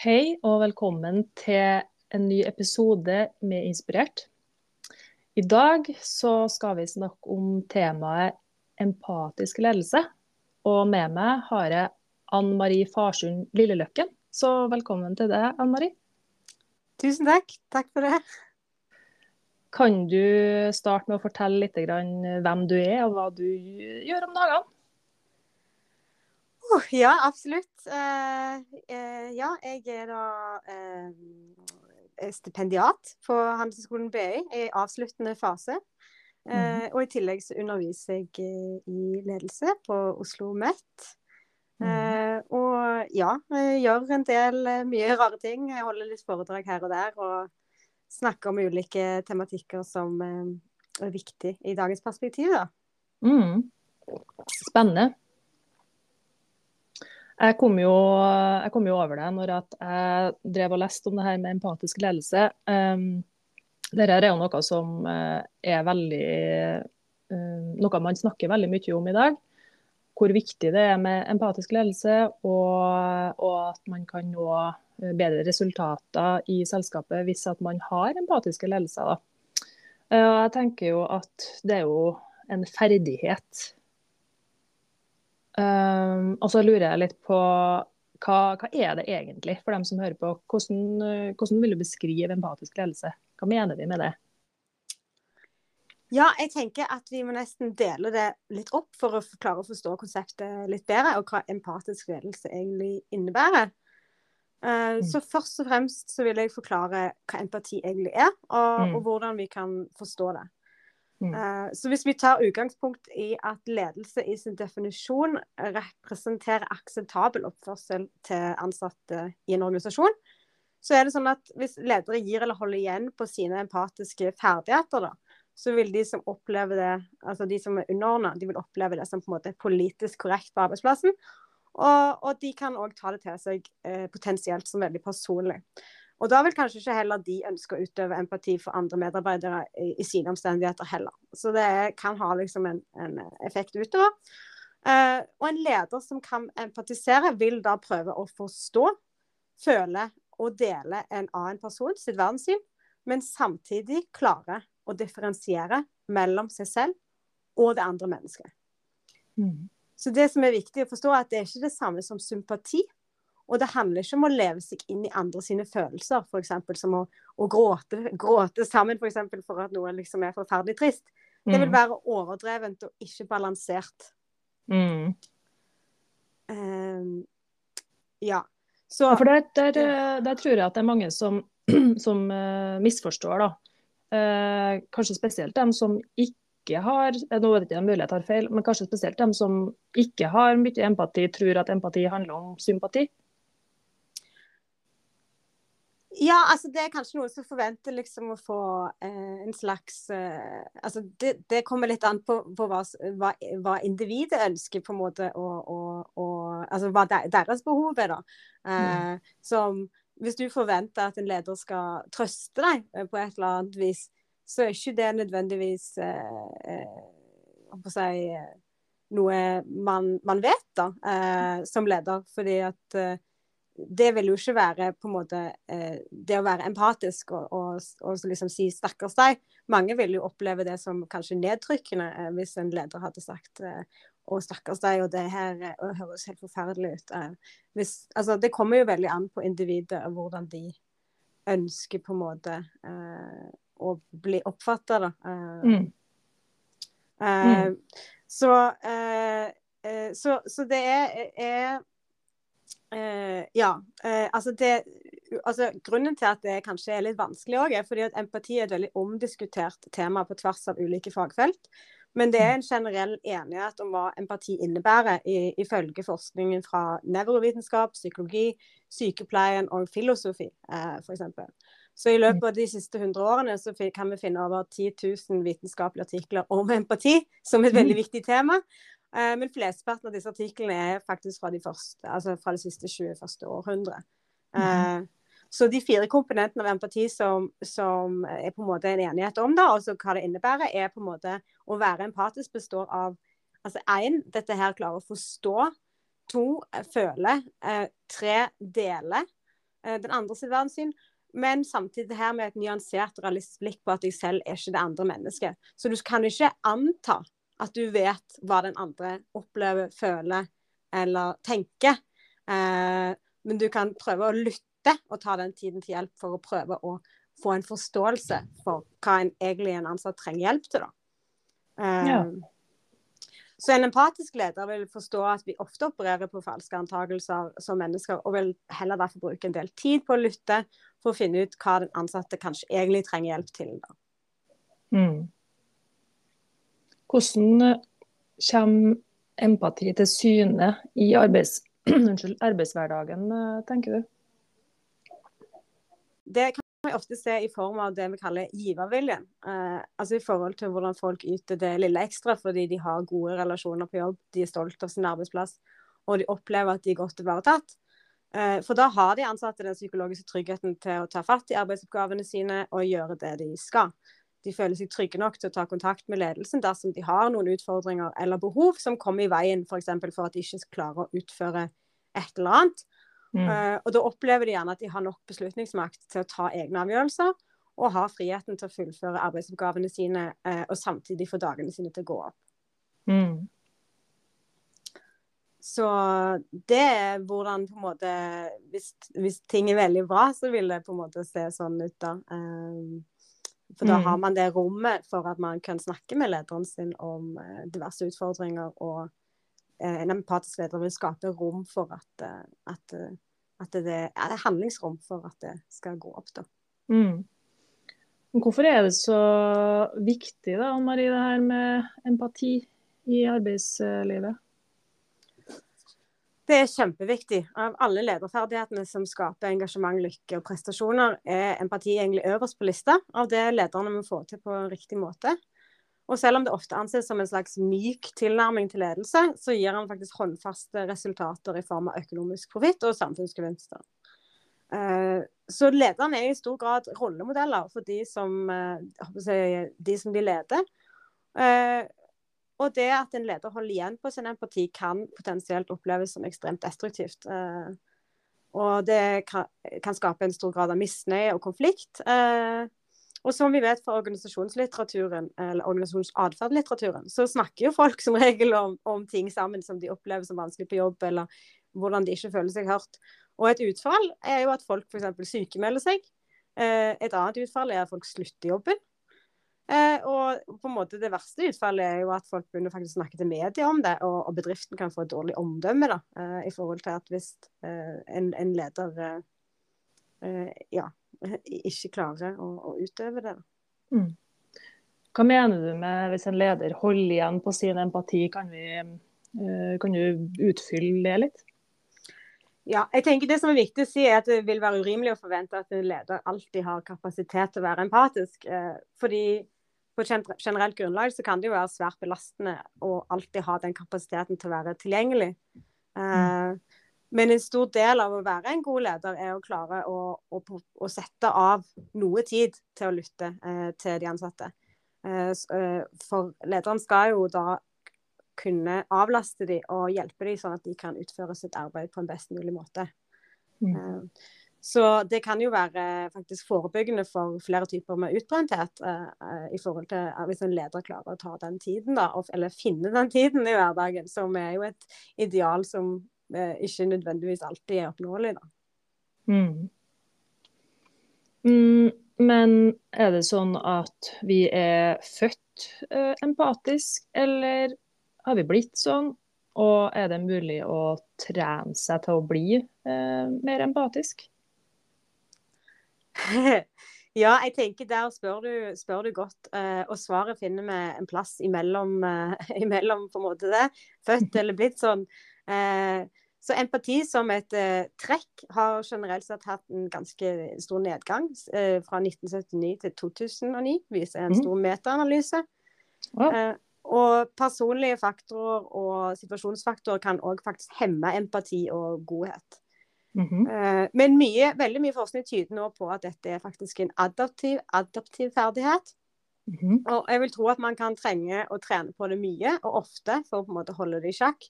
Hei og velkommen til en ny episode med Inspirert. I dag så skal vi snakke om temaet empatisk ledelse. Og med meg har jeg Ann Marie Farsund Lilleløkken. Så velkommen til deg, Ann Marie. Tusen takk. Takk for det. Kan du starte med å fortelle litt hvem du er og hva du gjør om dagene? Ja, absolutt. Uh, uh, ja, jeg er da uh, stipendiat på Handelshøyskolen BI i avsluttende fase. Mm. Og i tillegg så underviser jeg i ledelse på Oslo MET. Mm. og ja, jeg gjør en del mye rare ting. Jeg holder litt foredrag her og der. og snakker om ulike tematikker som eh, er viktig i dagens perspektiv. Da. Mm. Spennende. Jeg kom, jo, jeg kom, jo, over det når jeg drev og leste om det her med empatisk ledelse. Um, dette er jo noe som eh, er veldig um, Noe man snakker veldig mye om i dag. Hvor viktig det er med empatisk ledelse, og, og at man kan nå Eh, bedre resultater i selskapet hvis at man har empatiske ledelser. Da. Jeg tenker jo at det er jo en ferdighet. Um, og så lurer jeg litt på hva, hva, er det egentlig for dem som hører på? Hvordan, hvordan vil du beskrive empatisk ledelse? Hva mener vi med det? Ja, jeg tenker at vi må nesten dele det litt opp for å klare å forstå konseptet litt bedre, og hva empatisk ledelse egentlig innebærer. Uh, mm. Så først og fremst så vil jeg forklare hva empati egentlig er, og, mm. og hvordan vi kan forstå det. Mm. Uh, så hvis vi tar utgangspunkt i at ledelse i sin definisjon representerer akseptabel oppførsel til ansatte i en organisasjon, så er det sånn at hvis ledere gir eller holder igjen på sine empatiske ferdigheter, da, så vil de som opplever det, altså de som er underordna, de vil oppleve det som på en måte politisk korrekt på arbeidsplassen. Og, og de kan òg ta det til seg eh, potensielt som veldig personlig. Og da vil kanskje ikke heller de ønske å utøve empati for andre medarbeidere i, i sine omstendigheter heller. Så det kan ha liksom en, en effekt utover. Uh, og en leder som kan empatisere, vil da prøve å forstå, føle og dele en annen person sitt verdenssyn, men samtidig klare å differensiere mellom seg selv og det andre mennesket. Mm. Så det som er viktig å forstå, er at det er ikke det samme som sympati. Og det handler ikke om å leve seg inn i andre sine følelser, f.eks. som å, å, gråte, gråte sammen for, eksempel, for at noe liksom er forferdelig trist. Det vil mm. være overdrevent og ikke balansert. Mm. Um, ja. Så, ja, for der, der, der, tror jeg at det er mange som, som uh, misforstår, da. Uh, kanskje spesielt dem som ikke har nå vet jeg mulig jeg tar feil, men kanskje spesielt dem som ikke har mye empati, tror at empati handler om sympati? Ja, altså det er kanskje noen som forventer liksom å få eh, en slags eh, Altså det, det, kommer litt an på, på hva, hva, hva, individet ønsker, på en måte, og, og, og Altså hva deres behov er, da. Eh, mm. Som hvis du forventer at en leder skal trøste deg eh, på et eller annet vis, så er ikke det nødvendigvis eh, eh, si, noe man, man, vet da, eh, som leder. Fordi at det vil jo ikke være på en måte eh, det å være empatisk og, og, og liksom si 'stakkars deg'. Mange vil jo oppleve det som kanskje nedtrykkende eh, hvis en leder hadde sagt å, stakkars deg, og det her og høres helt forferdelig ut. Hvis, altså, det kommer jo veldig an på individet og hvordan de ønsker på en måte eh, å bli oppfatta, da. Uh, mm. Uh, så, uh, så, så, det er, er Ja. altså det altså Grunnen til at det kanskje er litt vanskelig òg, er fordi at empati er et veldig omdiskutert tema på tvers av ulike fagfelt. Men det er en generell enighet om hva empati innebærer, ifølge forskningen fra nevrovitenskap, psykologi, sykepleien og filosofi, uh, f.eks. Så i løpet av de siste 100 årene så kan vi finne over 10 000 vitenskapelige artikler om empati, som et veldig mm. viktig tema. Eh, men flesteparten av disse artiklene er faktisk fra, de første, altså fra det siste 21. århundre. Mm. Så de fire komponentene av empati som, som, er på en måte en enighet om, da, og hva det innebærer, er på en måte å være empatisk består av altså én, dette her klarer å forstå. To, føle. Eh, tre, dele. den andre sitt verdenssyn. Men samtidig her med et nyansert realistisk blikk på at jeg selv er ikke det andre mennesket. Så du kan ikke anta at du vet hva den andre opplever, føler eller tenker. Eh, men du kan prøve å lytte og ta den tiden til hjelp for å prøve å få en forståelse for hva en egentlig en ansatt trenger hjelp til. da. Eh, ja. Så en empatisk leder vil forstå at vi ofte opererer på falske antakelser som mennesker, og vil heller derfor bruke en del tid på å lytte for å finne ut hva den ansatte kanskje egentlig trenger hjelp til. Mm. Hvordan eh, kommer empati til syne i arbeids, arbeidshverdagen, eh, tenker du? Det kan vi ofte se i form av det vi kaller giverviljen. Eh, altså i forhold til hvordan folk yter det lille ekstra fordi de har gode relasjoner på jobb, de er stolt av sin arbeidsplass og de opplever at de er godt ivaretatt. Eh, for da har de ansatte den psykologiske tryggheten til å ta fatt i arbeidsoppgavene sine og gjøre det de skal. De føler seg trygge nok til å ta kontakt med ledelsen dersom de har noen utfordringer eller behov som kommer i veien, f.eks. For, for at de ikke klarer å utføre et eller annet. Mm. Uh, og da opplever de gjerne at de har nok beslutningsmakt til å ta egne avgjørelser, og har friheten til å fullføre arbeidsoppgavene sine uh, og samtidig få dagene sine til å gå opp. Mm. Så det er hvordan på en måte hvis, hvis, ting er veldig bra, så vil det på en måte se sånn ut, da. Um, for da mm. har man det rommet for at man kan snakke med lederen sin om uh, diverse utfordringer og Eh, en empatisk leder vil skape rom for at, at, at, det, det er handlingsrom for at det skal gå opp. da. Mm. Hvorfor er det så viktig da, Marie, det her med empati i arbeidslivet? Det er kjempeviktig. Av alle lederferdighetene som skaper engasjement, lykke og prestasjoner, er empati egentlig øverst på lista av det lederne må få til på riktig måte. Og selv om det ofte anses som en slags myk tilnærming til ledelse, så gir han faktisk håndfaste resultater i form av økonomisk profitt og samfunnsgevinster. Eh, så lederne er i stor grad rollemodeller for de som, eh, de, som de leder. Eh, og det at en leder holder igjen på sin empati, kan potensielt oppleves som ekstremt destruktivt. Og det kan skape en stor grad av misnøye og konflikt. Og som vi vet fra organisasjonslitteraturen, eller organisasjonsatferdlitteraturen, så snakker jo folk som regel om, om, ting sammen som de opplever som vanskelig på jobb, eller hvordan de ikke føler seg hørt. Og et utfall er jo at folk f.eks. sykemelder seg. Eh, et annet utfall er at folk slutter jobben. Eh, og på en måte det verste utfallet er jo at folk begynner faktisk å snakke til media om det, og, og bedriften kan få et dårlig omdømme da, eh, i forhold til at hvis en, en leder ja, ikke klarer å, å utøve det. Mm. Hva mener du med hvis en leder holder igjen på sin empati? Kan, vi, uh, kan du utfylle det litt? Ja, jeg tenker Det som er viktig å si er at det vil være urimelig å forvente at en leder alltid har kapasitet til å være empatisk. Fordi på generelt grunnlag så kan det jo være svært belastende å alltid ha den kapasiteten til å være tilgjengelig. Mm. Men en stor del av å være en god leder er å klare å, å, å sette av noe tid til å lytte eh, til de ansatte. Eh, eh for lederen skal jo da kunne avlaste dem og hjelpe dem, sånn at de kan utføre sitt arbeid på en best mulig måte. Mm. Eh, så det kan jo være faktisk forebyggende for flere typer med utbrenthet. Eh, i forhold til Hvis en leder klarer å ta den tiden, da, eller finne den tiden i hverdagen, som er jo et ideal som Eh, ikke nødvendigvis alltid er oppnåelig. Da. Mm. Mm, men er det sånn at vi er født eh, empatisk, eller har vi blitt sånn? Og er det mulig å trene seg til å bli eh, mer empatisk? ja, jeg tenker der spør du, spør du godt. Uh, og svaret finner vi en plass imellom, imellom på en måte det. Født eller blitt sånn. Uh, så empati som et trekk har generelt sett hatt en ganske stor nedgang fra 1979 til 2009, viser en mm. stor metaanalyse. Uh, og personlige faktorer og situasjonsfaktorer kan òg faktisk hemme empati og godhet. Mm -hmm. men mye, veldig mye forskning tyder nå på at dette er faktisk en adaptiv, adaptiv ferdighet. Mm -hmm. Og jeg vil tro at man kan trenge å trene på det mye og ofte for å på en måte holde det i sjakk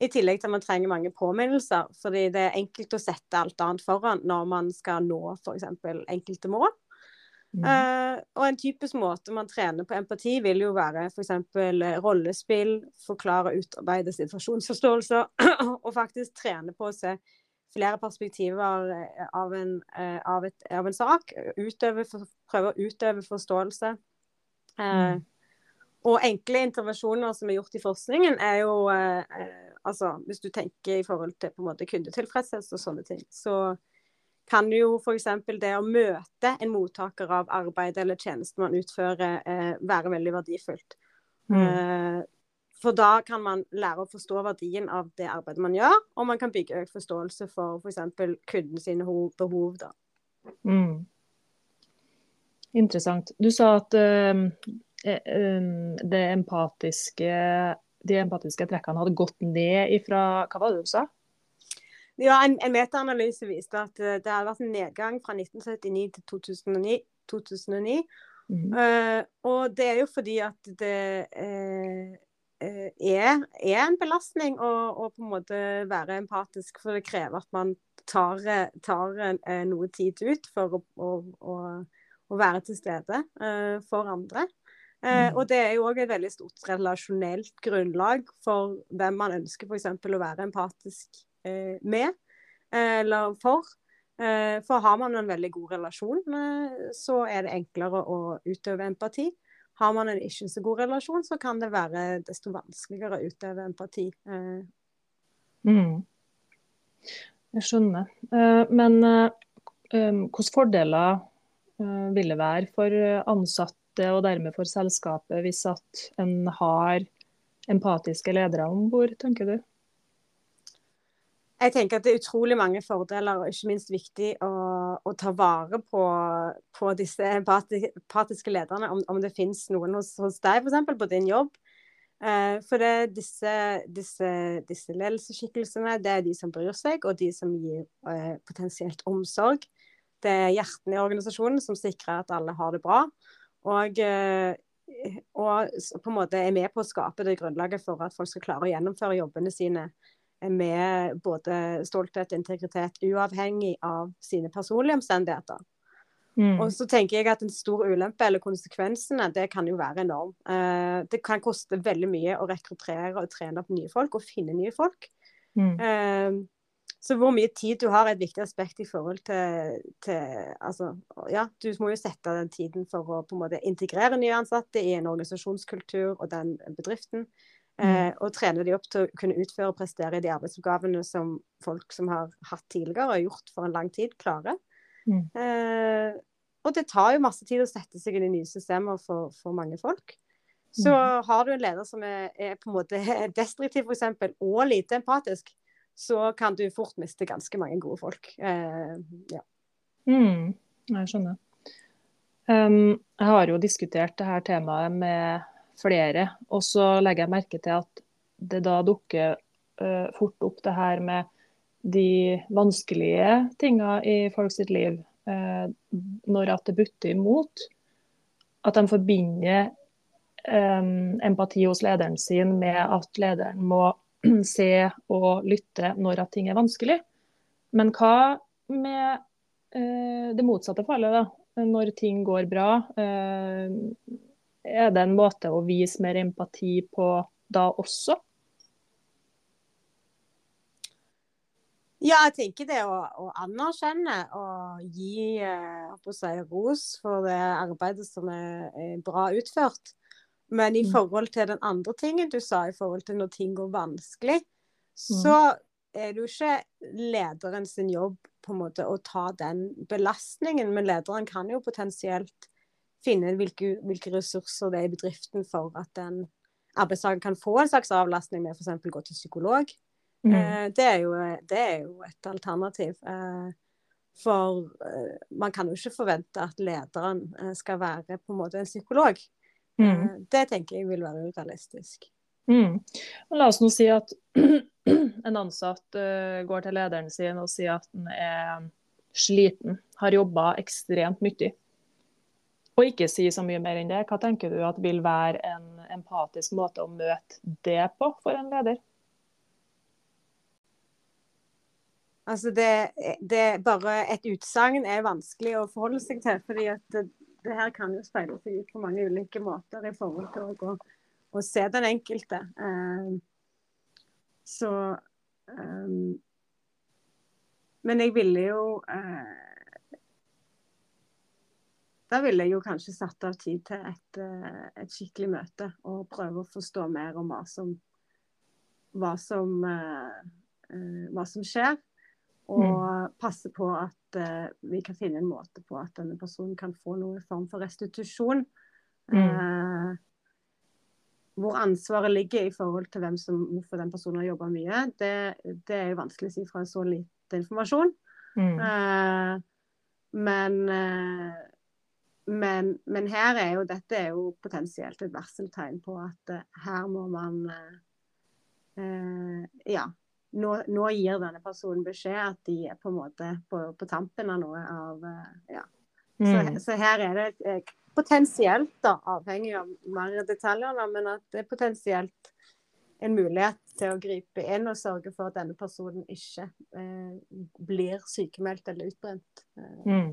I tillegg til at man trenger mange påminnelser, fordi det er enkelt å sette alt annet foran når man skal nå f.eks. enkelte mål. Mm. Uh, og en typisk måte man trener på empati, vil jo være f.eks. rollespill, forklare og utarbeide situasjonsforståelser, og faktisk trene på å se flere perspektiver eh, av en, uh, av et, av en sak. Utøve, prøve å utøve forståelse. Uh, mm. Og enkle intervensjoner som er gjort i forskningen, er jo altså, Hvis du tenker i forhold til på en måte kundetilfredshet og sånne ting, så kan jo f.eks. det å møte en mottaker av arbeid eller tjeneste man utfører, eh, være veldig verdifullt. Mm. Eh, for da kan man lære å forstå verdien av det arbeidet man gjør, og man kan bygge økt forståelse for f.eks. For kunden sine behov. Da. Mm. Interessant. Du sa at uh, det empatiske de empatiske trekkene hadde gått ned ifra Hva var det du sa? Ja, En, en metaanalyse viste at uh, det hadde vært en nedgang fra 1979 til 2009. 2009. Mm. Uh, og det er jo fordi at det uh, er, er, en belastning å, å, på en måte være empatisk. For det krever at man tar, tar noe tid ut for å, å, å være til stede for andre. Eh, mm. og det er jo òg et veldig stort relasjonelt grunnlag for hvem man ønsker f.eks. å være empatisk eh, med, eh, eller for. Eh, for har man en veldig god relasjon, eh, så er det enklere å utøve empati. Har man en ikke så god relasjon, så kan det være desto vanskeligere å utøve empati. Eh. Mm. Jeg skjønner. men hvilke fordeler vil det være for ansatte og dermed for selskapet hvis at en har empatiske ledere om bord, tenker du? Jeg tenker at det er utrolig mange fordeler, og ikke minst viktig å, å ta vare på, på disse empatiske lederne. Om, om det finnes noen hos, hos deg, f.eks. på din jobb. Eh, for det, disse, disse, disse ledelsesskikkelsene det er de som bryr seg, og de som gir eh, potensielt omsorg. Det er hjertene i organisasjonen som sikrer at alle har det bra. Og, eh, og, på en måte er med på å skape det grunnlaget for at folk skal klare å gjennomføre jobbene sine med både stolthet og integritet, uavhengig av sine personlige omstendigheter. Mm. Og så tenker jeg at En stor ulempe eller konsekvensene det kan jo være enorm. Eh, det kan koste veldig mye å rekruttere og trene opp nye folk og finne nye folk. Mm. Eh, så hvor mye tid du har er et viktig aspekt i forhold til, til altså, ja, Du må jo sette den tiden for å på en måte integrere nye ansatte i en organisasjonskultur og den bedriften. Mm. Eh, og trene de opp til å kunne utføre og prestere de arbeidsoppgavene som folk som har hatt tidligere og gjort for en lang tid, klarer. Mm. Eh, og det tar jo masse tid å sette seg inn i nye systemer for, for mange folk. Så mm. har du en leder som er, er på en måte destruktiv f.eks., og lite empatisk, så kan du fort miste ganske mange gode folk. Eh, ja. Mm, jeg skjønner. Um, jeg har jo diskutert det her temaet med flere, og så legger jeg merke til at det da dukker uh, fort opp det her med de vanskelige tinga i folks liv. Uh, når at det butter imot. At de forbinder um, empati hos lederen sin med at lederen må se og lytte når at ting er vanskelig. Men hva med uh, det motsatte fallet, da? Når ting går bra. Eh, er det en måte å vise mer empati på da også? Ja, jeg tenker det å, å anerkjenne og gi eh, si, ros for det arbeidet som er, er bra utført. Men i mm. forhold til den andre tingen du sa, i forhold til når ting går vanskelig, mm. så er det jo ikke lederen sin jobb på en måte å ta den belastningen. Men lederen kan jo potensielt finne hvilke, hvilke ressurser det er i bedriften for at en arbeidstaker kan få en slags avlastning med f.eks. gå til psykolog. Mm. Eh, det, er jo, det, er jo, et alternativ. Eh, for eh, man kan jo ikke forvente at lederen eh, skal være på en måte en psykolog. Mm. Eh, det tenker jeg vil være urealistisk. Mm. La oss nå si at en ansatt uh, går til lederen sin og sier at han er sliten, har jobba ekstremt mye. Og ikke si så mye mer enn det. Hva tenker du at vil være en empatisk måte å møte det på for en leder? Altså det, det bare et utsagn er vanskelig å forholde seg til. fordi det, det her kan jo speile seg ut på mange ulike måter i forhold til å gå og se den enkelte. Uh, så um, Men jeg ville jo uh, Da ville jeg jo kanskje satt av tid til et, uh, et, skikkelig møte og prøve å forstå mer om hva som, hva som, hva som skjer. Og mm. passe på at vi kan finne en måte på at denne personen kan få noen form for restitusjon. Mm. Hvor ansvaret ligger i forhold til hvem som, hvorfor den personen har jobba mye, det, det, er jo vanskelig å si fra så lite informasjon. Mm. Men, men, men, her er jo dette er jo potensielt et varseltegn på at her må man ja, nå, nå, gir denne personen beskjed at de er på en måte på, på tampen av noe av uh, ja. Mm. Så, så, her er det potensielt, da, avhengig av mer detaljer, da, men at det er potensielt en mulighet til å gripe inn og sørge for at denne personen ikke blir sykemeldt eller utbrent. Mm.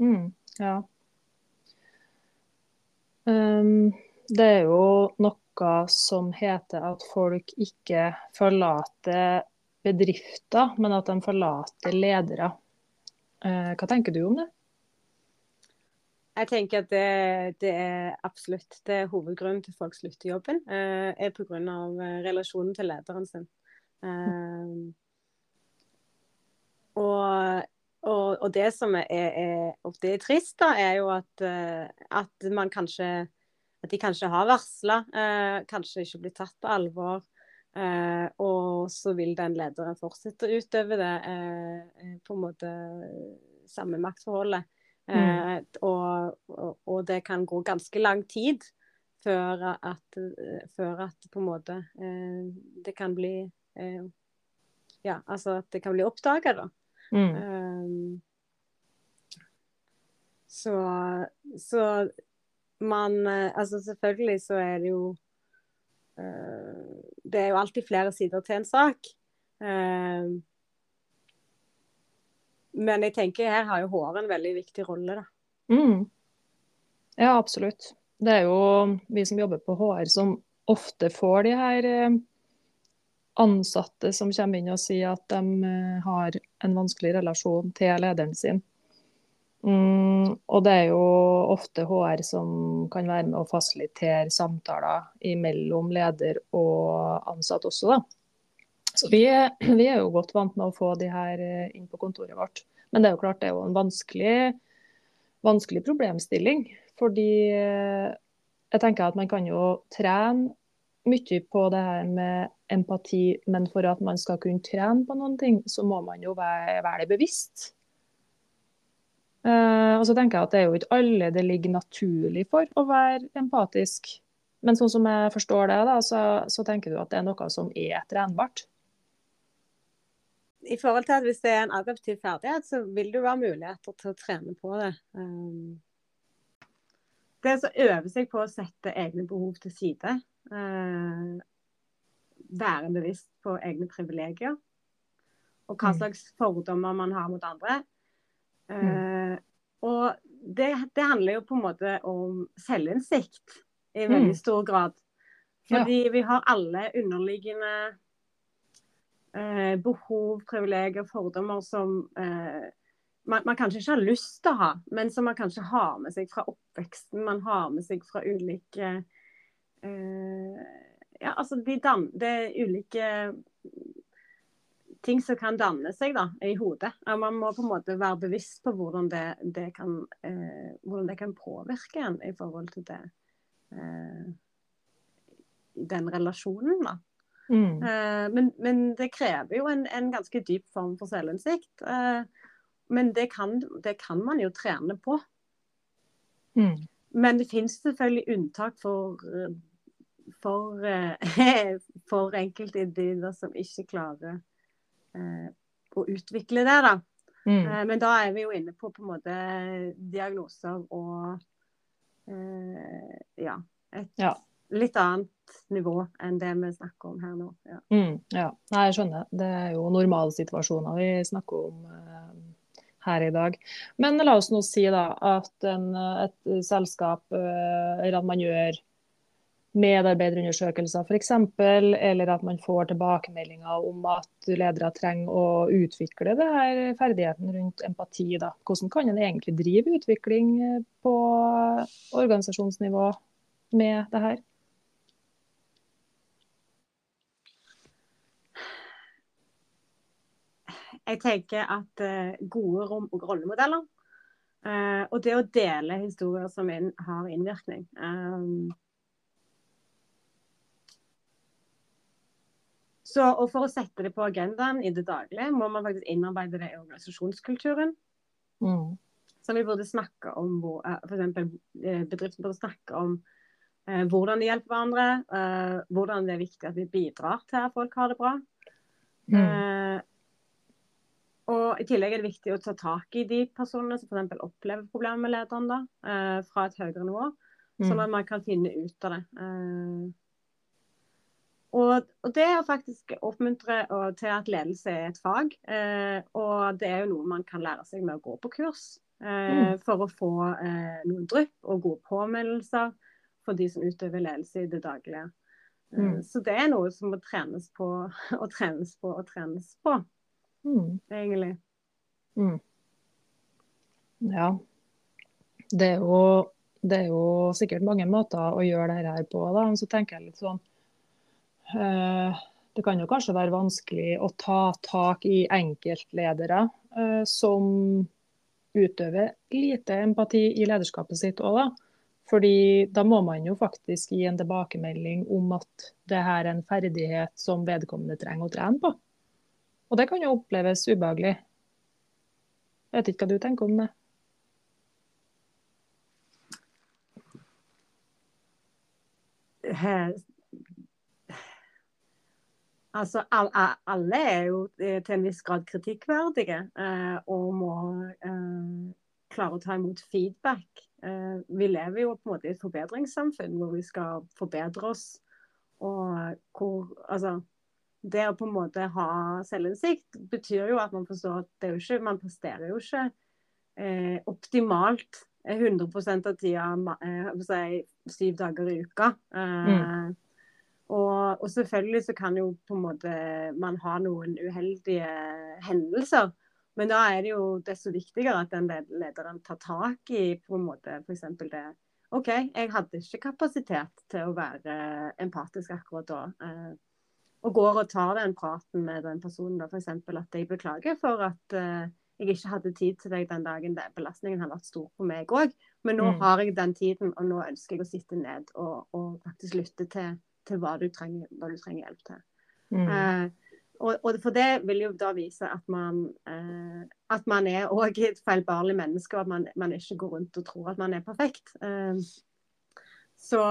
Mm, ja. Um, det er jo noe som heter at folk ikke forlater bedrifter, men at de forlater ledere. Uh, hva tenker du om det? Jeg tenker at det, det er absolutt det er hovedgrunnen til folk slutter jobben. Eh, er pga. Eh, relasjonen til lederen sin. Eh, og, og, og, det som er, er, ofte er trist, da, er jo at, eh, at man kanskje at de kanskje har varsla, eh, kanskje ikke blir tatt på alvor. Eh, og så vil den lederen fortsette å utøve det eh, på en måte samme maktforholdet. Mm. Eh, og, og, og, det kan gå ganske lang tid før at, før at på en måte eh, det kan bli eh, Ja, altså at det kan bli oppdaga, da. Mm. så, så man eh, Altså selvfølgelig så er det jo uh, Det er jo alltid flere sider til en sak. Uh, men jeg tenker her har jo håret en veldig viktig rolle, da. Mm. Ja, absolutt. Det er jo vi som jobber på HR som ofte får de her ansatte som kommer inn og sier at de har en vanskelig relasjon til lederen sin. Mm, og det er jo ofte HR som kan være med å fasilitere samtaler mellom leder og ansatt også, da. Så vi, vi, er jo godt vant med å få de her eh, inn på kontoret vårt. Men det er jo klart det er jo en vanskelig, vanskelig problemstilling. Fordi eh, jeg tenker at man kan jo trene mye på det her med empati, men for at man skal kunne trene på noen ting, så må man jo være, det bevisst. Uh, og så tenker jeg at det er jo ikke alle det ligger naturlig for å være empatisk. Men sånn som jeg forstår det, da, så, så tenker du at det er noe som er trenbart? I forhold til at Hvis det er en adaptiv ferdighet, så vil det være muligheter til å trene på det. Um, det å øve seg på å sette egne behov til side. Uh, være bevisst på egne privilegier. Og hva mm. slags fordommer man har mot andre. Mm. Uh, og det, det, handler jo på en måte om selvinnsikt i veldig mm. stor grad. Fordi ja. vi har alle underliggende eh, behov, privilegier, fordommer som eh, man, man, kanskje ikke har lyst til å ha, men som man kanskje har med seg fra oppveksten. Man har med seg fra ulike Ja, altså de er ulike ting som kan danne seg da, i hodet. Man må på en måte være bevisst på hvordan det, det kan, eh, hvordan det kan påvirke en i forhold til det, eh, den relasjonen. da. Mm. Eh, men, men, det krever jo en, en, ganske dyp form for selvinnsikt. Eh, men det kan, det kan, man jo trene på. Mm. Men det finnes selvfølgelig unntak for for, eh, for enkeltindivider som ikke klarer Eh, å utvikle det. da. Mm. Eh, men da er vi jo inne på på en måte diagnoser og ja, et, ja. litt annet nivå enn det vi snakker om her nå. Ja, mm, ja. Nei, jeg skjønner. Det er jo normalsituasjoner vi snakker om her i dag. Men la oss nå si da at en, et selskap, eller at man gjør medarbeiderundersøkelser f.eks., eller at man får tilbakemeldinger om at ledere trenger å utvikle det her ferdigheten rundt empati. Da. Hvordan kan en egentlig drive utvikling på organisasjonsnivå med det her? Jeg tenker at gode rom og rollemodeller uh, og det å dele historier som har innvirkning så, og For å sette det på agendaen i det daglige, må man faktisk innarbeide det i organisasjonskulturen. Mm. Så vi burde snakke om uh, for eksempel, Bedriften burde snakke om hvordan de hjelper hverandre, hvordan det er viktig at vi bidrar til at folk har det bra. Mm. Og I tillegg er det viktig å ta tak i de personene som f.eks. opplever problemer med lederen da, eh, fra et høyere nivå, mm. sånn at man kan finne ut av det. Og, og, det å faktisk oppmuntre og, til at ledelse er et fag, eh, og det er jo noe man kan lære seg med å gå på kurs. Eh, mm. For å få eh, noen drypp og gode påmeldelser for de som utøver ledelse i det daglige. Eh, mm. Så det er noe som må trenes på og trenes på og trenes på. Mm. Egentlig. Mm. Ja. Det er, jo, det er, jo, sikkert mange måter å gjøre dette her på. Da. Så tenker jeg litt sånn Det kan jo kanskje være vanskelig å ta tak i enkeltledere eh, som utøver lite empati i lederskapet sitt òg, da. Fordi da må man jo faktisk gi en tilbakemelding om at det her er en ferdighet som vedkommende trenger å trene på. Og det kan jo oppleves ubehagelig. Jeg vet ikke hva du tenker om det? Altså, alle er jo eh, til en viss grad kritikkverdige eh, og må eh, klare å ta imot feedback. Vi lever jo på en måte i et forbedringssamfunn hvor vi skal forbedre oss. Og hvor, altså, det å på en måte ha selvinnsikt betyr jo at man forstår at det er jo ikke, man presterer jo ikke eh, optimalt 100% av tida eh, si, syv dager i uka. Eh, mm. Og, og, selvfølgelig så kan jo på en måte man ha noen uheldige hendelser. Men da er det jo desto viktigere at den lederen tar tak i på en måte f.eks. det OK, jeg hadde ikke kapasitet til å være empatisk akkurat da. Eh, og går og tar den praten med den personen, f.eks. at jeg beklager for at uh, jeg ikke hadde tid til deg den dagen der belastningen har vært stor på meg òg. Men nå mm. har jeg den tiden, og nå ønsker jeg å sitte ned og, og faktisk lytte til, til hva, du trenger, hva, du trenger, hjelp til. Mm. Eh, og, og, for det vil jo da vise at man, eh, at man er òg et feilbarlig menneske, og at man, man, ikke går rundt og tror at man er perfekt. så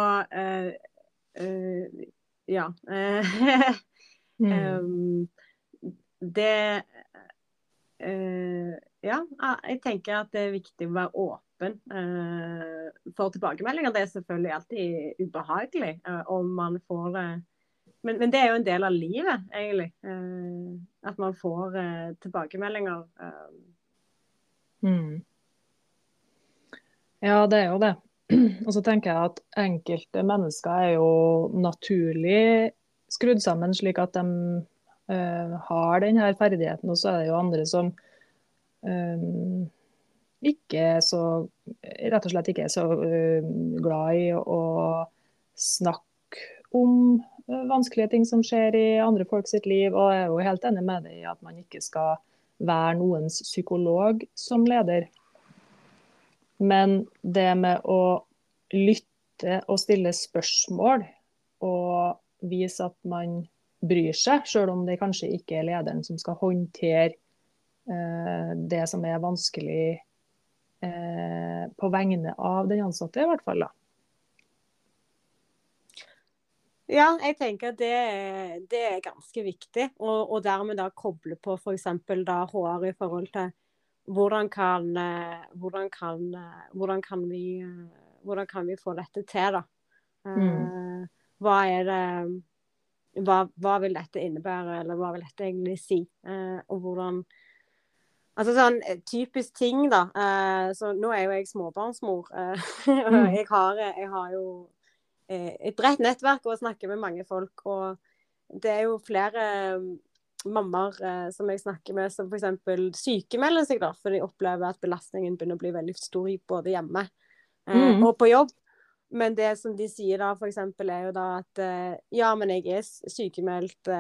ja. mm. um, det Ja, jeg tenker at det er viktig å være åpen uh, for tilbakemeldinger. Det er selvfølgelig alltid ubehagelig uh, om man får det men, men, det er jo en del av livet, egentlig. at man får tilbakemeldinger. Mm. Ja, det er jo det. Og så tenker jeg at enkelte mennesker er jo naturlig skrudd sammen slik at de uh, har denne ferdigheten, og så er det jo andre som um, ikke så rett og slett ikke er så uh, glad i å snakke om uh, vanskelige ting som skjer i andre folk sitt liv. Og jeg er jo helt enig med deg i at man ikke skal være noens psykolog som leder. Men det med å lytte og stille spørsmål og vise at man bryr seg, selv om det kanskje ikke er lederen som skal håndtere eh, det som er vanskelig eh, på vegne av den ansatte, i hvert fall. da. Ja, jeg tenker det, det er ganske viktig. Og, og dermed da koble på f.eks. HR i forhold til hvordan kan, eh, hvordan kan, eh, hvordan kan, vi, hvordan kan vi få dette til, da. Mm. hva er det hva, hva, vil dette innebære, eller hva vil dette egentlig si? Og hvordan Altså sånn eh, typisk ting, da. Eh, så nå er jo jeg småbarnsmor. Eh, og Mm. jeg har, jeg har jo et bredt nettverk og snakker med mange folk. Og det er jo flere mm, mammaer som jeg snakker med som f.eks. sykemelder seg, da, for de opplever at belastningen begynner å bli veldig stor både hjemme Mm. og på jobb. Men det som de sier da, f.eks. er jo da at ja, men jeg er sykemeldt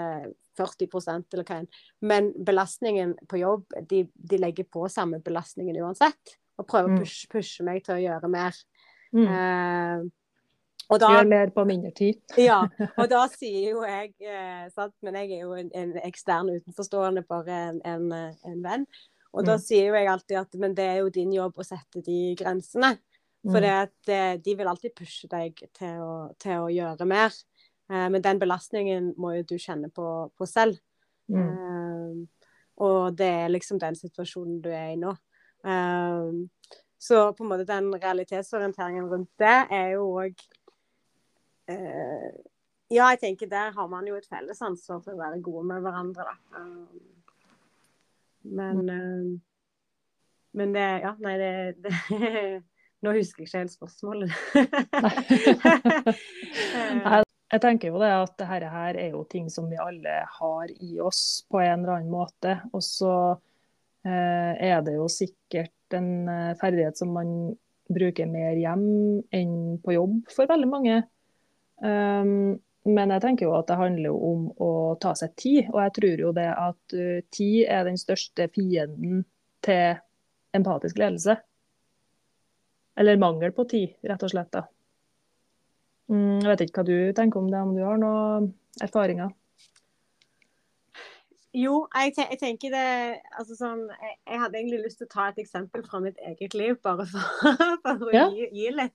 40% eller hva enn. Men belastningen på jobb, de, de legger på samme belastningen uansett. Og prøver å Mm. pushe, pushe meg til å gjøre mer. Mm. Eh, og da, Gjør mer på mindre tid. ja, og da sier jo jeg eh, sant? Men jeg er jo en, en ekstern utenforstående, bare en, en, en venn. Og da Mm. sier jo jeg alltid at men det er jo din jobb å sette de grensene. For Mm. eh, de vil alltid pushe deg til å, til å gjøre mer. Eh, men den belastningen må jo du kjenne på, på selv. Mm. Eh, og det er liksom den situasjonen du er i nå. Eh, så på en måte den realitetsorienteringen rundt det er jo òg Ja, jeg tenker der har man jo et felles ansvar for å være gode med hverandre, da. Men eh, Men det Ja, nei, det, det Nå husker jeg ikke helt spørsmålet. Nei, Jeg tenker jo det at det her her er jo ting som vi alle har i oss på en eller annen måte. Og så eh, er det jo sikkert en eh, ferdighet som man bruker mer hjem enn på jobb for veldig mange. Um, men jeg tenker jo at det handler jo om å ta seg tid, og jeg tror jo det at uh, tid er den største fienden til empatisk ledelse. Eller mangel på tid, rett og slett. da. Mm, jeg vet ikke hva du tenker om det, om du har noen erfaringer? Jo, jeg, te jeg, tenker det altså sånn, jeg, jeg, hadde egentlig lyst til å ta et eksempel fra mitt eget liv, bare for, for å Ja. gi, gi litt.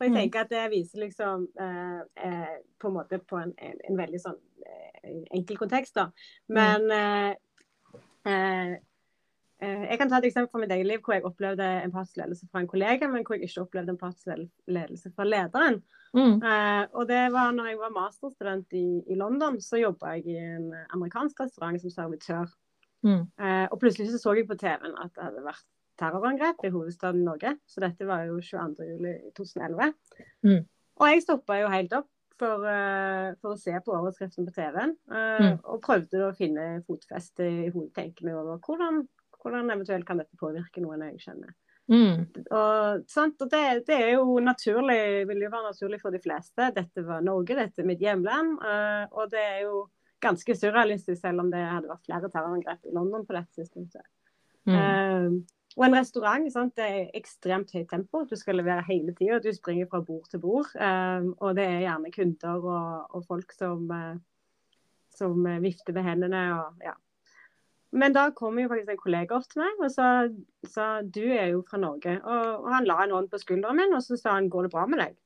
For jeg Mm. tenker at det viser liksom eh, eh, på en måte på en, en, en veldig sånn eh, enkel kontekst, da. Men eh, eh, eh, jeg kan ta et eksempel fra mitt eget liv hvor jeg opplevde empatisk ledelse fra en kollega, men hvor jeg ikke opplevde empatisk ledelse fra lederen. Mm. Eh, og det var når jeg var masterstudent i, i London, så jobba jeg i en amerikansk restaurant som servitør. Mm. Eh, og plutselig så, så jeg på TV-en at det hadde vært terrorangrep i hovedstaden Norge. Så dette var jo 22.07.2011. Mm. Og jeg stoppa jo helt opp for, eh, for å se på overskriften på TV-en. Uh, Mm. Og prøvde å finne fotfeste i hodet, tenke meg over hvordan, hvordan eventuelt kan dette påvirke noen jeg kjenner. Mm. Og, sant? og det, det, er jo naturlig, vil jo være naturlig for de fleste. Dette var Norge, dette er mitt hjemland. eh, og det er jo ganske surrealistisk, selv om det hadde vært flere terrorangrep i London på dette tidspunktet. Mm. Uh, og en restaurant sant? det er ekstremt høyt tempo. Du skal levere hele tida. Du springer fra bord til bord. Uh, og det er gjerne kunder og, og folk som, uh, som vifter med hendene. Og, ja. Men da kom jo faktisk en kollega opp til meg og sa, sa du er jo fra Norge. Og, og han la en hånd på skulderen min og så sa han går det bra med deg? Og,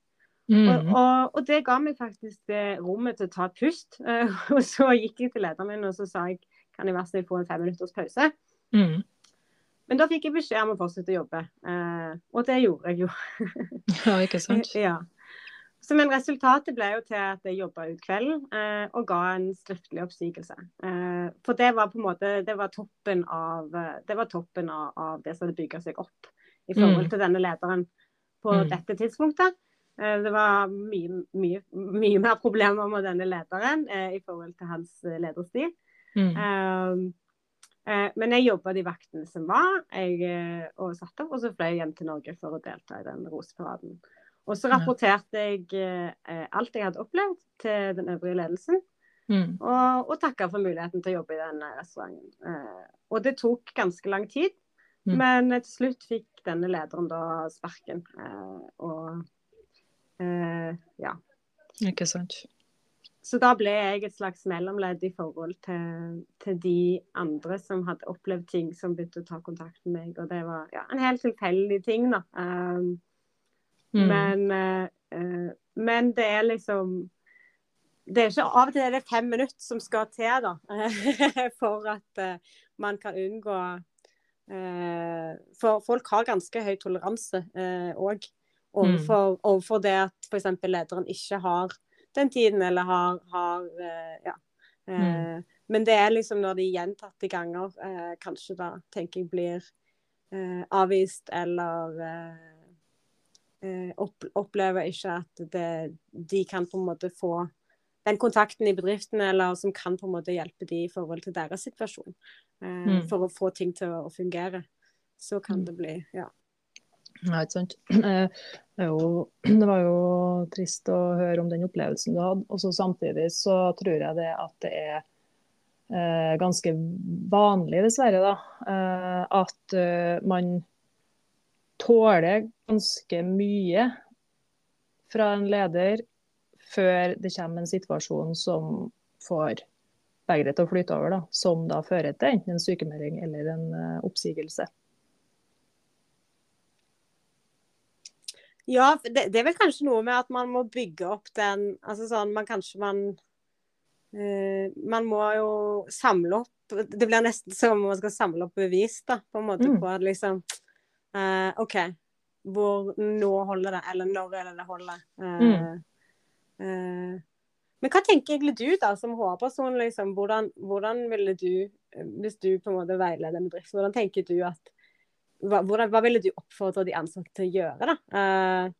Mm. og, og det ga meg faktisk det rommet til å ta et pust. Eh, og så gikk jeg til lederen min og så sa jeg kan jeg være snill få en femminutters pause. Mm. Men da fikk jeg beskjed om å fortsette å jobbe, eh, og det gjorde jeg jo. Ja, ikke sant? ja. Så, men resultatet ble jo til at jeg jobba ut kvelden eh, og ga en skriftlig oppsigelse. Eh, for det var på en måte det var toppen av eh, det, var toppen av, av det som hadde bygga seg opp i forhold Mm. til denne lederen på Mm. dette tidspunktet. Eh, det var mye, mye, mye mer problemer med denne lederen eh, i forhold til hans lederstil. Mm. Men jeg jobba de vaktene som var, jeg, og satt opp, og så fløy jeg hjem til Norge for å delta i den roseparaden. Og så rapporterte jeg eh, alt jeg hadde opplevd til den øvrige ledelsen, Mm. og, og takka for muligheten til å jobbe i den eh, restauranten. Eh, og det tok ganske lang tid, Mm. men eh, til slutt fikk denne lederen da sparken. Eh, og eh, ja. Ikke sant? Så da ble jeg et slags mellomledd i forhold til, til de andre som hadde opplevd ting som begynte å ta kontakt med meg. Og det var ja, en helt tilfeldig ting, da. Um, Mm. men, eh, eh, men det er liksom det er ikke Av og til er det fem minutter som skal til da, for at uh, man kan unngå uh, For folk har ganske høy toleranse òg. overfor, overfor det at f.eks. lederen ikke har den tiden, eller har, har eh, Ja. Eh, mm. Men det er liksom når de gjentatte ganger eh, kanskje da tenker jeg blir eh, avvist eller opp, opplever ikke at det, de kan på en måte få den kontakten i bedriften, eller som kan på en måte hjelpe de i forhold til deres situasjon. Eh, mm. For å få ting til å, fungere. Så kan mm. det bli ja. Nei, ikke sant. Eh, det, jo, det, var jo trist å høre om den opplevelsen du hadde. Og så samtidig så tror jeg det at det er eh, ganske vanlig, dessverre, da, eh, at eh, man tåler ganske mye fra en leder før det kommer en situasjon som får begeret til å flyte over, da, som da fører til enten en sykemelding eller en uh, oppsigelse. Ja, det, det, er vel kanskje noe med at man må bygge opp den altså sånn, man Kanskje man uh, Man må jo samle opp Det blir nesten som om man skal samle opp bevis da, på en måte mm. på at liksom uh, OK, hvor nå holder det, eller når er det det holder? Mm. Uh, men hva tenker egentlig du da, som HR-person? Liksom, hvordan, hvordan, ville du, hvis du på en måte veileder en bedrift, hvordan tenker du at hva, hvordan, hva, ville du oppfordre de ansatte til å gjøre da, uh,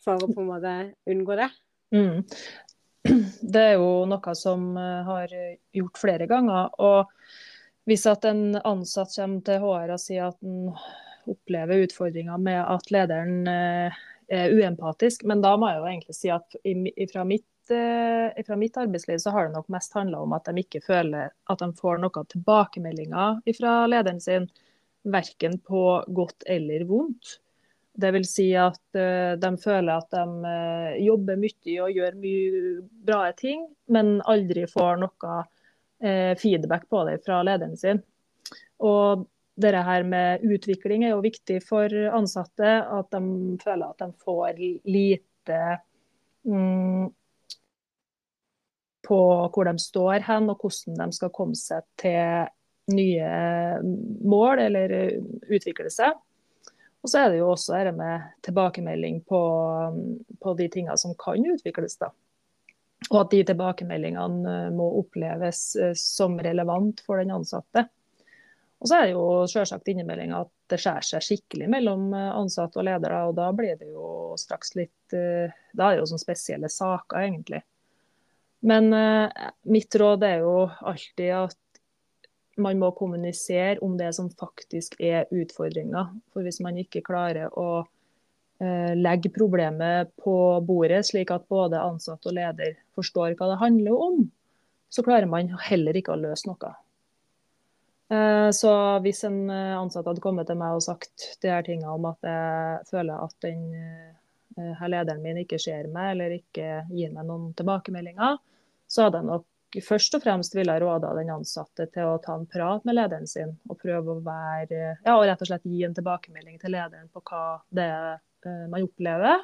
for å på en måte unngå det? Mm. Det er jo noe som uh, har gjort flere ganger. og Hvis at en ansatt kommer til HR og sier at en opplever utfordringer med at lederen uh, er uempatisk. Men da må jeg jo egentlig si at fra mitt, eh, fra mitt arbeidsliv så har det nok mest handla om at de ikke føler at de får noen tilbakemeldinger fra lederen sin, verken på godt eller vondt. Vil si at uh, de føler at de jobber mye og gjør mye bra ting, men aldri får noe feedback på det fra lederen sin. Og det her med utvikling er jo viktig for ansatte. At de føler at de får lite mm, på hvor de står hen, og hvordan de skal komme seg til nye mål eller utvikle seg. Og så er det jo også dette med tilbakemelding på, på de tingene som kan utvikles. da. Og at de tilbakemeldingene må oppleves eh, som relevant for den ansatte. Og så er det jo selvsagt innmeldinga at det skjærer seg skikkelig mellom eh, ansatte og ledere. Og da blir det jo straks litt eh, Da er det jo sånne spesielle saker, egentlig. Men eh, mitt råd er jo alltid at man må kommunisere om det som faktisk er utfordringa. For hvis man ikke klarer å legge problemet på bordet, slik at både ansatt og leder forstår hva det handler om, så klarer man heller ikke å løse noe. Eh, så hvis en eh, ansatt hadde kommet til meg og sagt de her tingene om at jeg føler at den eh, her lederen min ikke ser meg eller ikke gir meg noen tilbakemeldinger, så hadde jeg nok først og fremst ville råda den ansatte til å ta en prat med lederen sin og prøve å være ja, og rett og slett gi en tilbakemelding til lederen på hva det er man opplever,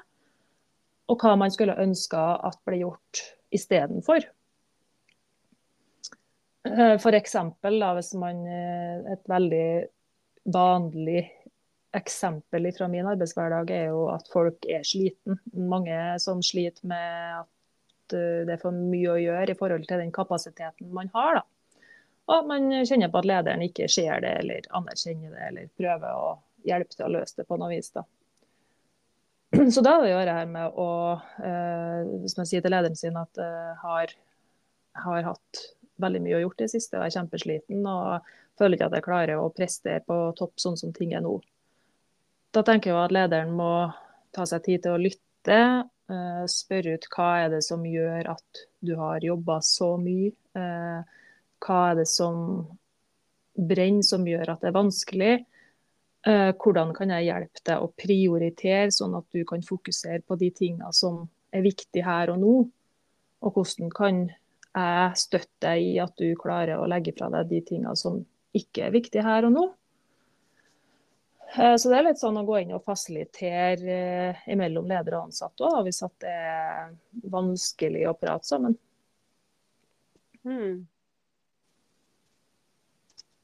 og hva man skulle ønska at ble gjort istedenfor. Eh, da, hvis man eh, Et veldig vanlig eksempel fra min arbeidshverdag er jo at folk er sliten. Mange som sliter med at eh, det er for mye å gjøre i forhold til den kapasiteten man har. da. Og man kjenner på at lederen ikke ser det eller anerkjenner det eller prøver å hjelpe til å løse det på noe vis. da. Så da er det å det her med å, hvis man sier til lederen sin at jeg har, har hatt veldig mye å gjort i det siste og er kjempesliten og føler ikke at jeg klarer å prestere på topp sånn som ting er nå. Da tenker jeg at lederen må ta seg tid til å lytte, eh, spørre ut hva er det som gjør at du har jobba så mye. Eh, hva er det som brenner, som gjør at det er vanskelig. Eh, hvordan kan jeg hjelpe deg å prioritere, sånn at du kan fokusere på de tingene som er viktige her og nå. Og hvordan kan jeg støtter deg i at du klarer å legge fra deg de tingene som ikke er viktige her og nå. Eh, så det er litt sånn å gå inn og fasilitere eh, mellom ledere og ansatte òg, hvis det er vanskelig å prate sammen. Mm.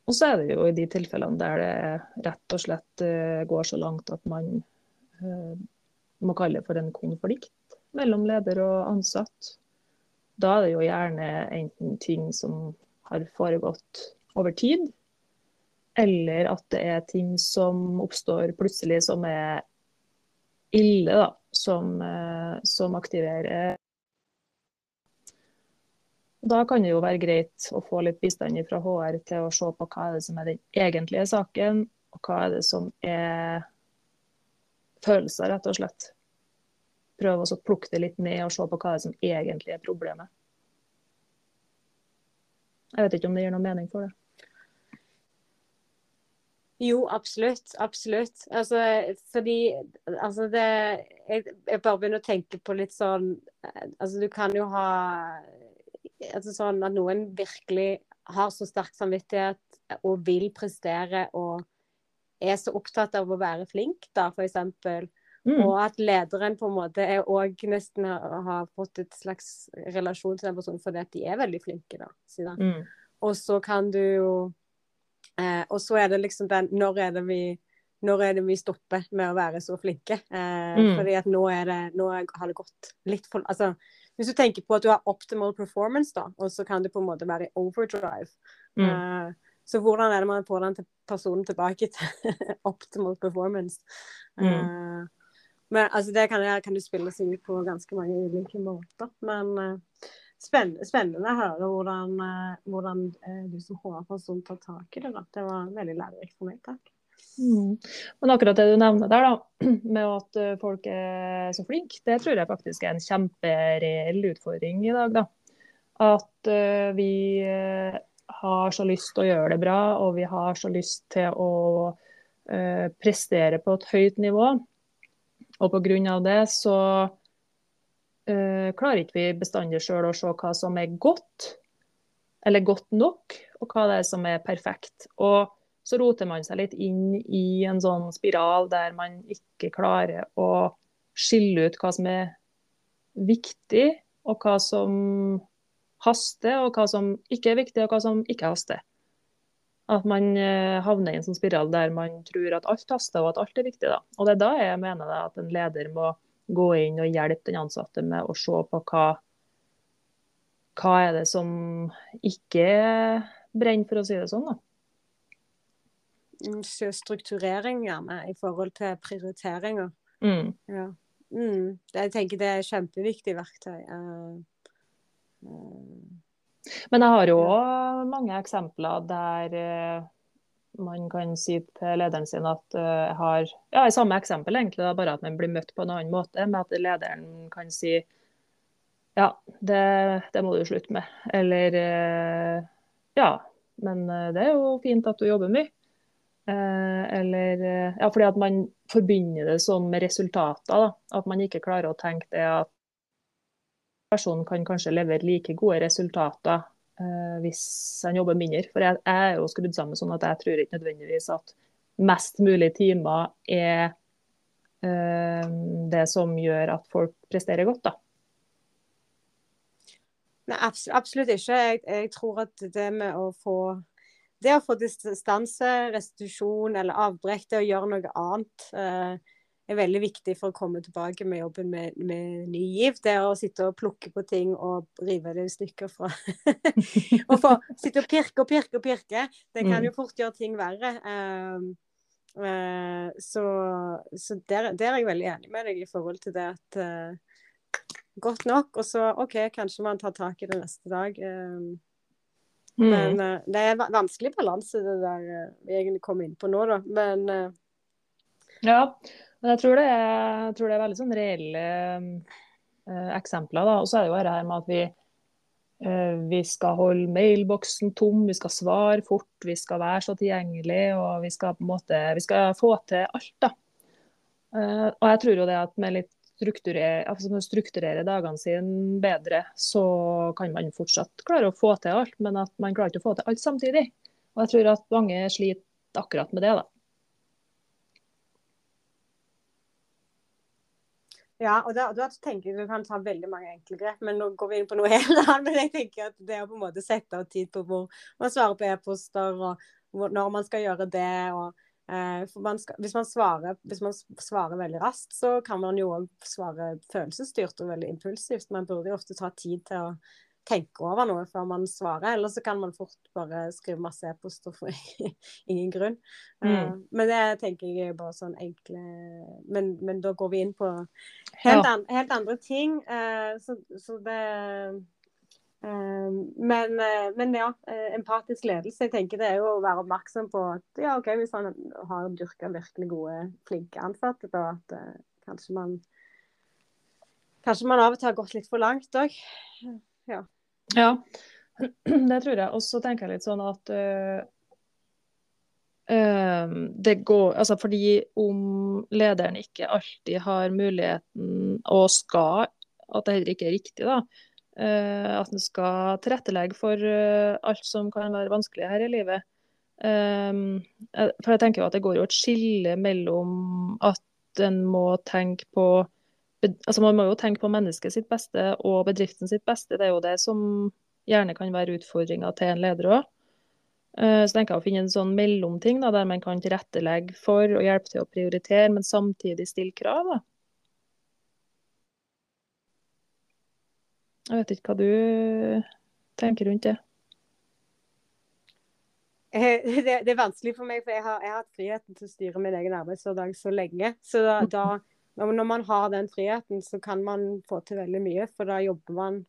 Og så er det jo i de tilfellene der det rett og slett eh, går så langt at man må kalle det for en konflikt mellom leder og ansatt. Da er det jo gjerne enten ting som har foregått over tid, eller at det er ting som oppstår plutselig som er ille, da. Som, eh, som aktiverer da kan det jo være greit å få litt bistand fra HR til å se på hva er det som er den egentlige saken, og hva er det som er følelser, rett og slett. Prøve å plukke det litt ned og se på hva som egentlig er problemet. Jeg vet ikke om det gir noen mening for det. Jo, absolutt. Absolutt. Altså, fordi altså det jeg, jeg, bare begynner å tenke på litt sånn Altså, du kan jo ha altså sånn at noen virkelig har så sterk samvittighet og vil prestere og er så opptatt av å være flink, da, f.eks. Mm. Og at lederen på en måte er òg nesten har, fått et slags relasjon til den personen fordi at de er veldig flinke, da. Mm. Og så kan du jo eh, Og så er det liksom den Når er det vi når er det vi stopper med å være så flinke? Eh, mm. Fordi at nå, er det, nå har det gått litt for Altså, hvis du tenker på at du har optimal performance, da, og så kan du på en måte være i overdrive. Mm. Eh, så hvordan er det man får den til personen tilbake til optimal performance? Mm. Uh, men altså, det kan, kan du spille seg ut på ganske mange ulike måter. Men uh, spennende, å høre hvordan, hvordan du som HR-person tar tak i det. Da. Det var veldig lærerikt for meg. Takk. Mm. Men akkurat det du nevner der, da, med at folk er så flinke, det tror jeg faktisk er en kjempereell utfordring i dag. da. At uh, vi uh, har så lyst til å gjøre det bra, og vi har så lyst til å uh, prestere på et høyt nivå. Og pga. det så klarer ikke vi bestandig sjøl å se hva som er godt, eller godt nok, og hva det er som er perfekt. Og så roter man seg litt inn i en sånn spiral der man ikke klarer å skille ut hva som er viktig, og hva som haster, og hva som ikke er viktig, og hva som ikke haster. At man eh, havner i en sånn spiral der man tror at alt haster og at alt er viktig. Da. Og det er da jeg mener at en leder må gå inn og hjelpe den ansatte med å se på hva, hva er det som ikke brenner, for å si det sånn. da. Mm, strukturering gjerne i forhold til prioriteringer. Mm. Ja. Mm. Jeg tenker det er et kjempeviktig verktøy. Uh, uh, Men jeg har jo mange eksempler der uh, man kan si til lederen sin at jeg har ja, i samme eksempel egentlig, da, bare at man blir møtt på en annen måte. Med at lederen kan si ja, det, det må du slutte med. Eller ja, men det er jo fint at du jobber mye. Eh, eller eh, Ja, fordi at man forbinder det med resultater. Da. At man ikke klarer å tenke det at personen kan kanskje levere like gode resultater uh, hvis han jobber mindre. For jeg, jeg, er jo skrudd sammen sånn at jeg tror ikke nødvendigvis at mest mulig timer er uh, det som gjør at folk presterer godt, da. Nei, absolutt ikke. Jeg, jeg tror at det med å få det å få distanse, restitusjon eller avbrekk, det å gjøre noe annet, eh, er veldig viktig for å komme tilbake med jobben med, med ny giv. Det å sitte og plukke på ting og rive det i stykker fra Og få sitte og pirke og pirke og pirke, det kan mm. jo fort gjøre ting verre. Um, uh, så, så der, der, er jeg veldig enig med deg i forhold til det at uh, Godt nok, og så OK, kanskje man tar tak i det neste dag. Um, Mm. Men uh, det er vanskelig balanse, det der uh, vi egentlig kom inn på nå, da. Men uh... Ja. Men jeg tror det er, tror det er veldig sånn reelle eksempler. da. Og så er det jo det her med at vi, vi skal holde mailboksen tom, vi skal svare fort, vi skal være så tilgjengelig, og vi skal på en måte, vi skal få til alt. da. og jeg tror jo det at med litt strukturere, altså strukturere dagene sine bedre, så kan man fortsatt klare å få til alt, men at man klarer ikke å få til alt samtidig. Og jeg tror at mange sliter akkurat med det. da. Ja, og da, da tenker jeg Du kan ta veldig mange enkle grep, men nå går vi inn på noe helt annet. Men jeg tenker at det å på en måte sette av tid på hvor man svarer på e-poster, og når man skal gjøre det. og Eh, man skal, hvis, man svarer, hvis, man svarer, veldig raskt, så kan man jo òg svare følelsesstyrt og veldig impulsivt. Man burde jo ofte ta tid til å tenke over noe før man svarer. Eller så kan man fort bare skrive masse e-poster for ingen grunn. Mm. Uh, men det tenker jeg er bare sånn enkle men, men, da går vi inn på helt, an, helt andre ting. Uh, så, så, det uh, men, men, ja, empatisk ledelse. Jeg tenker det er jo å være oppmerksom på at ja, OK, hvis man har dyrka virkelig gode, flinke ansatte, da at kanskje man Kanskje man av og til har gått litt for langt òg. Ja. Ja. det tror jeg. Og så tenker jeg litt sånn at uh, uh, det går Altså fordi om lederen ikke alltid har muligheten og skal, at det heller ikke er riktig, da. Uh, at en skal tilrettelegge for alt som kan være vanskelig her i livet. for jeg tenker jo at det går jo et skille mellom at en må tenke på altså Man må jo tenke på mennesket sitt beste og bedriften sitt beste. Det er jo det som gjerne kan være utfordringa til en leder òg. Eh, så tenker jeg å finne en sånn mellomting da, der man kan tilrettelegge for og hjelpe til å prioritere, men samtidig stille krav. da. Jeg vet ikke hva du tenker rundt det. Eh, det, er vanskelig for meg, for jeg har, jeg har hatt friheten til å styre min egen arbeidshverdag så lenge. Så da, da når man har den friheten, så kan man få til veldig mye. For da jobber man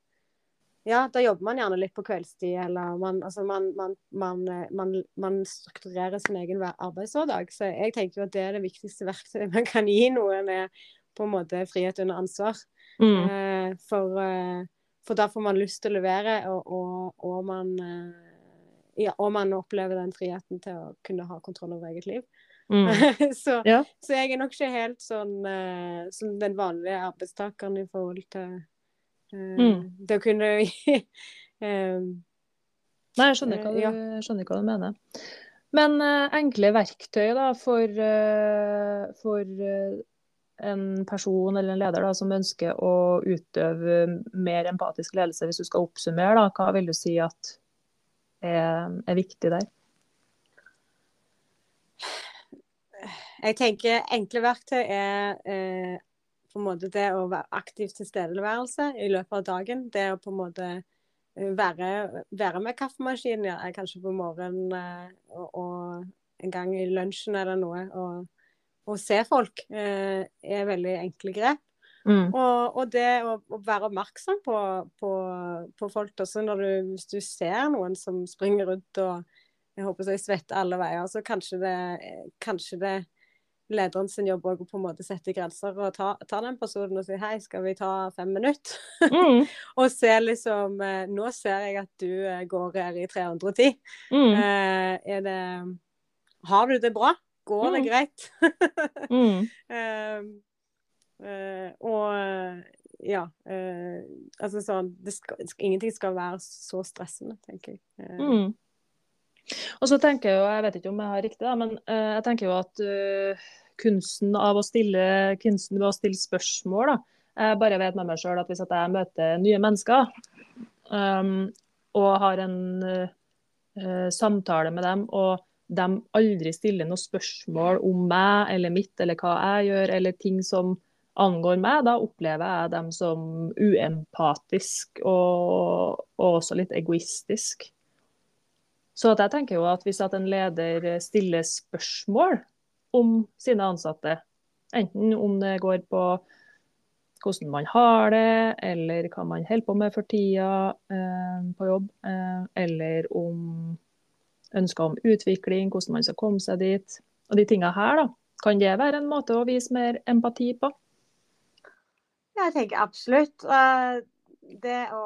ja, da jobber man gjerne litt på kveldstid, eller man, altså man, man, man, man strukturerer sin egen arbeidshverdag. Så jeg tenker jo at det er det viktigste verktøyet man kan gi noen, er på en måte frihet under ansvar. Mm. Eh, for, eh, for, da får man lyst til å levere, og, og, og, man, eh, ja, og man opplever den friheten til å kunne ha kontroll over eget liv. Mm. så, ja. så, jeg er nok ikke helt sånn uh, som den vanlige arbeidstakeren i forhold til uh, mm. det å kunne um, Nei, jeg skjønner hva, du, ja. skjønner hva du mener. Men uh, enkle verktøy da, for, for en person eller en leder da, som ønsker å utøve mer empatisk ledelse, hvis du skal oppsummere, da, hva vil du si at er, er viktig der? Jeg tenker enkle verktøy er eh, på en måte det å være aktiv tilstedeværelse i løpet av dagen. Det å på en måte eh, være, være med kaffemaskinen, ja, kanskje på morgenen eh, og, og, en gang i lunsjen eller noe. Og, og se folk eh, er veldig enkle grep. Mm. Og, og, det å, å, være oppmerksom på, på, på folk også når du, hvis du ser noen som springer rundt og jeg håper så jeg svetter alle veier, så kanskje det, kanskje det lederen sin jobb òg å på en måte sette grenser og ta, ta, den personen og si hei, skal vi ta fem minutter? Mm. og se liksom eh, Nå ser jeg at du eh, går her i 310. Mm. Eh, er det Har du det bra? Går det mm. greit? mm. eh, eh, og ja. Eh, altså sånn skal, Ingenting skal være så stressende, tenker jeg. Og så tenker jeg jo, jeg vet ikke om jeg har riktig, da, men uh, jeg tenker jo at uh, kunsten av å stille kunsten ved å stille spørsmål da, Jeg bare vet med meg sjøl at hvis at jeg møter nye mennesker um, og har en uh, samtale med dem, og de aldri stiller noe spørsmål om meg eller mitt eller hva jeg gjør, eller ting som angår meg, da opplever jeg dem som uempatisk og, og også litt egoistisk. Så jeg tenker jo at hvis at en leder stiller spørsmål om sine ansatte, enten om det går på hvordan man har det, eller hva man holder på med for tida eh, på jobb, eh, eller om ønsker om utvikling, hvordan man skal komme seg dit. Og de tinga her, da. Kan det være en måte å vise mer empati på? Jeg tenker absolutt. Det å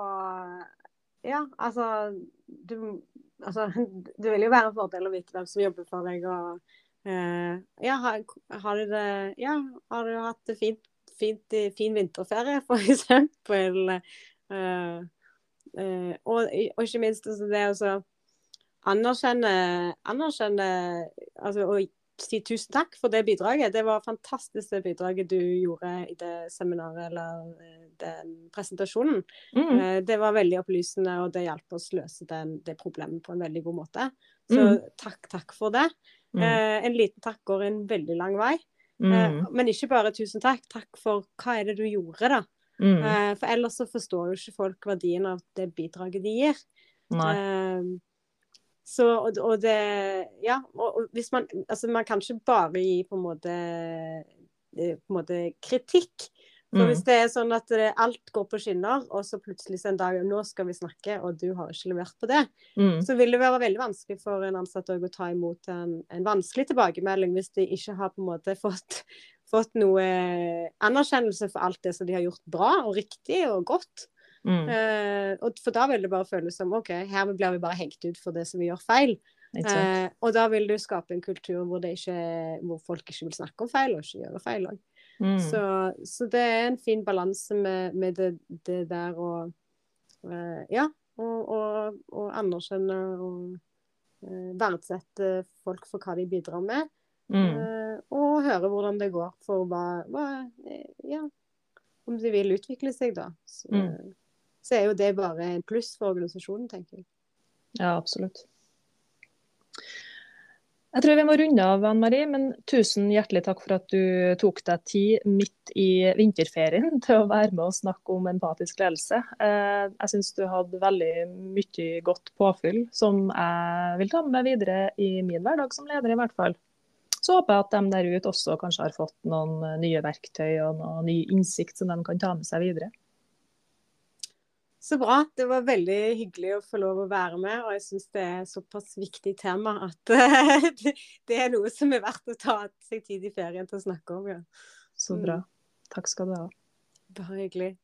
Ja, altså du altså, det vil jo være en fordel å vite hvem som jobber for deg. og uh, ja, har, har, du det, ja, har du hatt det fint, fint i fin vinterferie, f.eks.? Uh, uh, og, og ikke minst altså, det å anerkjenne, anerkjenne altså, og si tusen takk for det bidraget. Det var fantastisk det bidraget du gjorde i det seminaret eller eh, den presentasjonen. Mm. Eh, det var veldig opplysende, og det hjalp oss løse den, det problemet på en veldig god måte. Så mm. takk, takk for det. Mm. Eh, en liten takk går en veldig lang vei. Mm. Men ikke bare tusen takk. Takk for hva er det du gjorde, da? Mm. For ellers så forstår jo ikke folk verdien av det bidraget de gir. Nei. Eh, Så, og, og det Ja, og, og hvis man Altså, man kan ikke bare gi på en måte, eh, på en måte kritikk. For Mm. hvis det er sånn at det, alt går på skinner, og så plutselig en dag Nå skal vi snakke, og du har ikke levert på det. Mm. Så vil det være veldig vanskelig for en ansatt å ta imot en, en vanskelig tilbakemelding hvis de ikke har på en måte fått, fått noe anerkjennelse for alt det som de har gjort bra og riktig og godt. Mm. Uh, for da vil det bare føles som OK, her blir vi bare hengt ut for det som vi gjør feil. Uh. Og da vil du skape en kultur hvor, det ikke, hvor folk ikke vil snakke om feil, og ikke gjøre feil òg. Mm. Så, så det er en fin balanse med, med det, det der å uh, Ja, og, og, og anerkjenne og verdsette folk for hva de bidrar med. Mm. og høre hvordan det går for hva, hva Ja, om de vil utvikle seg, da. Så, Mm. Så er jo det bare en pluss for organisasjonen, tenker jeg. Ja, absolutt. Jeg tror vi må runde av, Anne Marie, men tusen hjertelig takk for at du tok deg tid midt i vinterferien til å være med og snakke om empatisk ledelse. Eh, Jeg syns du hadde veldig mye godt påfyll som jeg vil ta med videre i min hverdag som leder, i hvert fall. Så håper jeg at de der ute også kanskje har fått noen nye verktøy og noen ny innsikt som de kan ta med seg videre. Så bra. Det var veldig hyggelig å få lov å være med. Og jeg syns det er et såpass viktig tema at det, det er noe som er verdt å ta seg tid i ferien til å snakke om. Ja. Så bra. Takk skal du ha. Bare hyggelig.